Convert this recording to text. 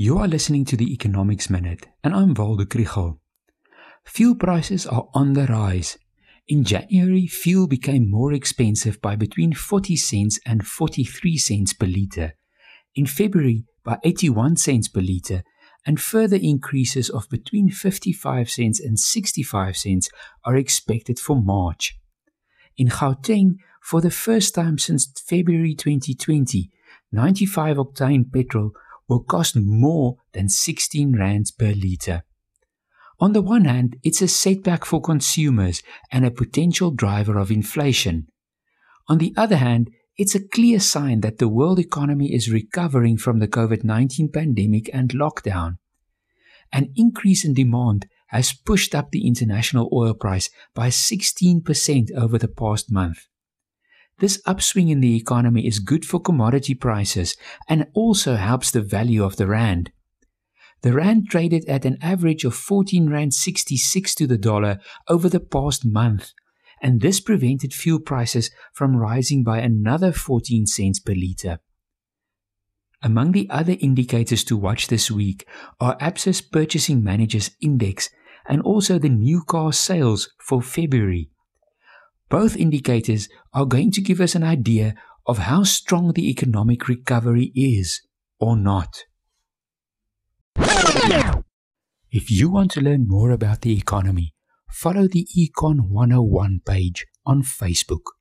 You are listening to the Economics Minute, and I'm Waldo Krugell. Fuel prices are on the rise. In January, fuel became more expensive by between 40 cents and 43 cents per litre. In February, by 81 cents per litre, and further increases of between 55 cents and 65 cents are expected for March. In Gauteng, for the first time since February 2020, 95 octane petrol will cost more than 16 rands per litre. On the one hand, it's a setback for consumers and a potential driver of inflation. On the other hand, it's a clear sign that the world economy is recovering from the COVID 19 pandemic and lockdown. An increase in demand has pushed up the international oil price by 16% over the past month. This upswing in the economy is good for commodity prices and also helps the value of the rand. The rand traded at an average of 14 rand 66 to the dollar over the past month, and this prevented fuel prices from rising by another 14 cents per liter. Among the other indicators to watch this week are Absa's Purchasing Managers Index and also the new car sales for February. Both indicators are going to give us an idea of how strong the economic recovery is or not. If you want to learn more about the economy, follow the Econ 101 page on Facebook.